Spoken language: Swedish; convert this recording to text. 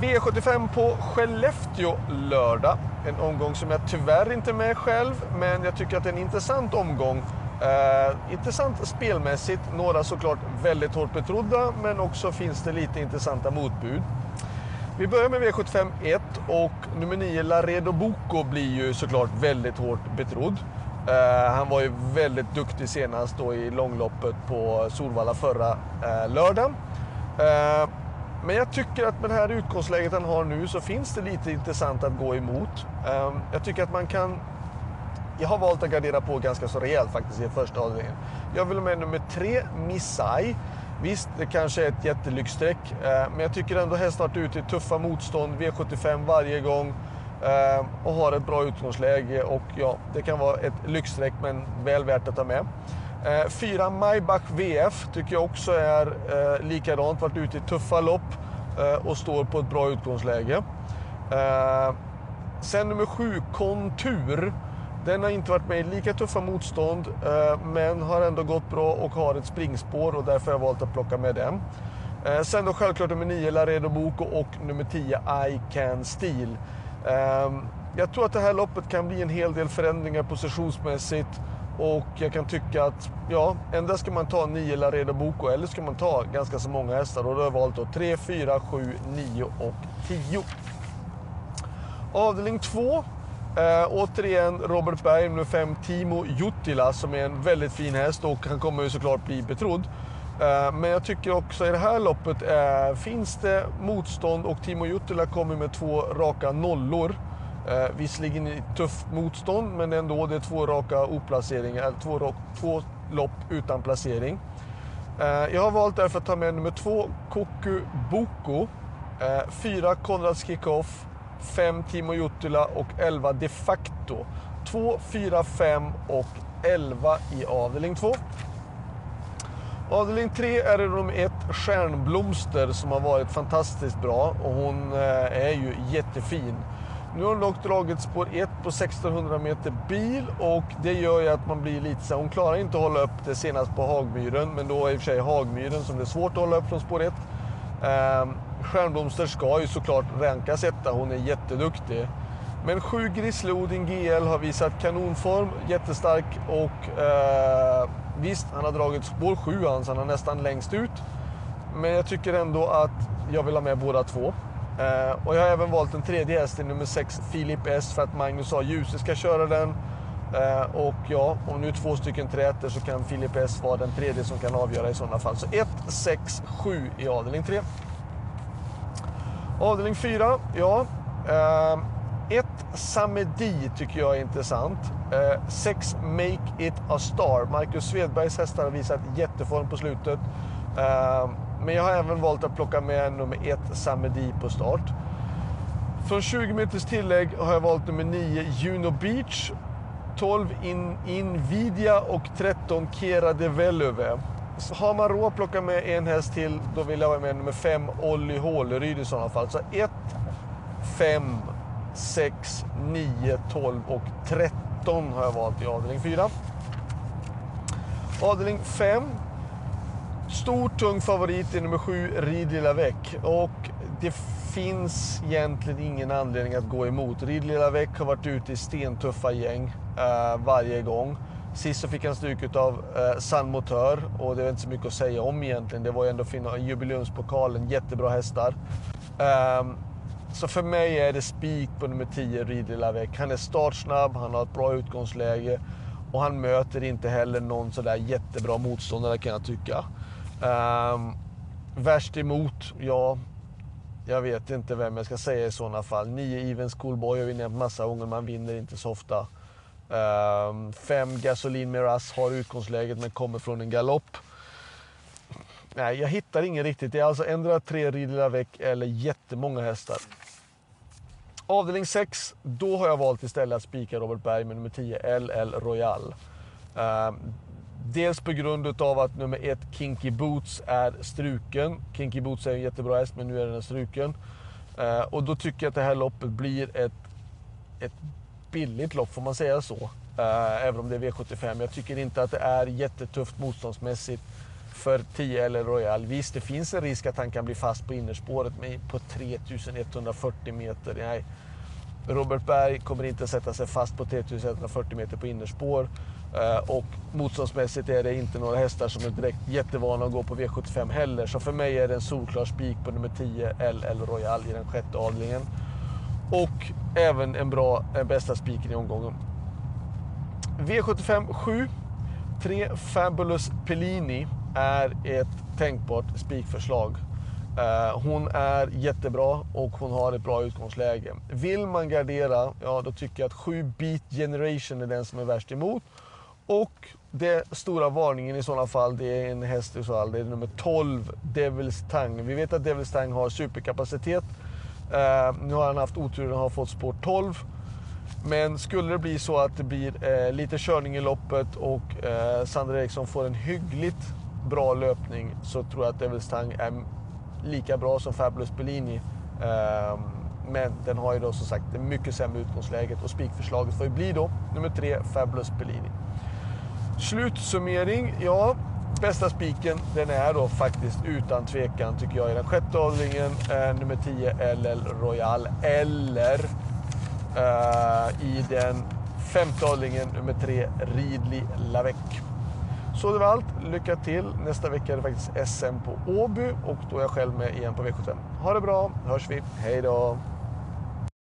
V75 på Skellefteå lördag. En omgång som jag tyvärr inte är med själv, men jag tycker att det är en intressant omgång. Eh, intressant spelmässigt, några såklart väldigt hårt betrodda, men också finns det lite intressanta motbud. Vi börjar med V75 1 och nummer 9 Laredo Boko blir ju såklart väldigt hårt betrodd. Eh, han var ju väldigt duktig senast då i långloppet på Solvalla förra eh, lördagen. Eh, men jag tycker att med det här utgångsläget han har nu så finns det lite intressant att gå emot. Ehm, jag tycker att man kan... Jag har valt att gardera på ganska så rejält faktiskt i första avdelningen. Jag vill med nummer tre, Missai. Visst, det kanske är ett jättelyxstreck, eh, men jag tycker ändå hästen har varit ute i tuffa motstånd, V75 varje gång eh, och har ett bra utgångsläge. Och ja, det kan vara ett lyxstreck, men väl värt att ta med. Eh, fyra Maybach VF tycker jag också är eh, likadant. Varit ute i tuffa lopp eh, och står på ett bra utgångsläge. Eh, sen nummer sju, Kontur. Den har inte varit med i lika tuffa motstånd eh, men har ändå gått bra och har ett springspår och därför har jag valt att plocka med den. Eh, sen då självklart nummer 9 Laredo Boko och nummer 10 I Can Steal. Eh, jag tror att det här loppet kan bli en hel del förändringar positionsmässigt. Och jag kan tycka att, ja, endera ska man ta 9 Laredo Boko eller ska man ta ganska så många hästar. Och då har jag valt då 3, 4, 7, 9 och 10. Avdelning 2. Eh, återigen Robert Berg, nummer 5, Timo Juttila som är en väldigt fin häst och han kommer ju såklart bli betrodd. Eh, men jag tycker också i det här loppet eh, finns det motstånd och Timo Juttila kommer med två raka nollor. Eh, visserligen i tufft motstånd, men ändå. Det är två raka oplaceringar, två, två lopp utan placering. Eh, jag har valt därför att ta med nummer två, Koku Boko. Eh, fyra, Konrads Kickoff. Fem, Timo Juttila och elva, De facto. Två, fyra, fem och elva i avdelning två. Avdelning 3 är det nummer 1, Stjärnblomster, som har varit fantastiskt bra. Och hon eh, är ju jättefin. Nu har hon dock dragit spår 1 på 1600 meter bil och det gör ju att man blir lite så Hon klarar inte att hålla upp det senast på Hagmyren, men då är i och för sig Hagmyren som det är svårt att hålla upp från spår 1. Ehm, Stjärnblomster ska ju såklart rankas etta, hon är jätteduktig. Men 7 Grislodin GL har visat kanonform, jättestark och eh, visst, han har dragit spår 7 så han har nästan längst ut. Men jag tycker ändå att jag vill ha med båda två. Eh, och jag har även valt en tredje häst i nummer 6, Filip S, för att Magnus sa Ljuse ska köra den. Eh, och ja, om nu två stycken träter så kan Filip S vara den tredje som kan avgöra i sådana fall. Så 1, 6, 7 i avdelning 3. Avdelning 4, ja. Eh, 1 Samedi tycker jag är intressant. 6 eh, Make It A Star. Marcus Svedbergs hästar har visat jätteform på slutet. Eh, men jag har även valt att plocka med nummer 1 Samedi på start. Från 20 meters tillägg har jag valt nummer 9 Juno Beach, 12 In Invidia och 13 Kera de Velöve. Har man råd att plocka med en häst till, då vill jag ha med nummer 5 Olli Håleryd i sådana fall. Så 1, 5, 6, 9, 12 och 13 har jag valt i avdelning 4. Avdelning 5 Stor tung favorit är nummer sju, Ridley Väck. Och det finns egentligen ingen anledning att gå emot. Ridley Väck har varit ute i stentuffa gäng eh, varje gång. Sist så fick han stryk av eh, San Motör och det är inte så mycket att säga om egentligen. Det var ju ändå jubileumspokalen, jättebra hästar. Eh, så för mig är det spik på nummer 10, Ridley Lavec. Han är startsnabb, han har ett bra utgångsläge och han möter inte heller någon sådär jättebra motståndare kan jag tycka. Um, värst emot, ja, jag vet inte vem jag ska säga i sådana fall. Nio Even Schoolboy har vi nämnt massa gånger, man vinner inte så ofta. Um, fem Gasolin Miraz har utgångsläget men kommer från en galopp. Nej, jag hittar ingen riktigt. Det är alltså ändra tre Ridley Veck eller jättemånga hästar. Avdelning 6, då har jag valt istället att spika Robert Berg med nummer 10 LL Royal. Um, Dels på grund av att nummer ett, Kinky Boots, är struken. Kinky Boots är en jättebra häst, men nu är den struken. Eh, och då tycker jag att det här loppet blir ett, ett billigt lopp, får man säga så? Eh, även om det är V75. Jag tycker inte att det är jättetufft motståndsmässigt. för 10 eller Royal. Visst, det finns en risk att han kan bli fast på innerspåret men på 3140 meter. Nej. Robert Berg kommer inte sätta sig fast på 3140 meter på innerspår. Eh, och motståndsmässigt är det inte några hästar som är direkt jättevana att gå på V75 heller. Så för mig är det en solklar spik på nummer 10, LL Royal i den sjätte avdelningen. Och även en bra en bästa spiken i omgången. V75 7. 3 Fabulous Pellini är ett tänkbart spikförslag. Eh, hon är jättebra och hon har ett bra utgångsläge. Vill man gardera, ja då tycker jag att 7 Beat Generation är den som är värst emot. Och den stora varningen i sådana fall, det är en häst i så fall, det är nummer 12, Devils Tang. Vi vet att Devils Tang har superkapacitet. Uh, nu har han haft oturen att ha fått spår 12. Men skulle det bli så att det blir uh, lite körning i loppet och uh, Sander Eriksson får en hyggligt bra löpning så tror jag att Devils Tang är lika bra som Fabulous Bellini. Ehm, men den har ju då som sagt det mycket sämre utgångsläge och spikförslaget får ju bli då nummer 3 Fabulous Bellini. Slutsummering, ja. Bästa spiken, den är då faktiskt utan tvekan tycker jag i den sjätte avdelningen, eh, nummer 10 LL Royal. Eller eh, i den femte avdelningen, nummer 3 Ridley Lavec. Så det var allt. Lycka till. Nästa vecka är det faktiskt SM på Åby och då är jag själv med igen på V75. Ha det bra, hörs vi. Hej då!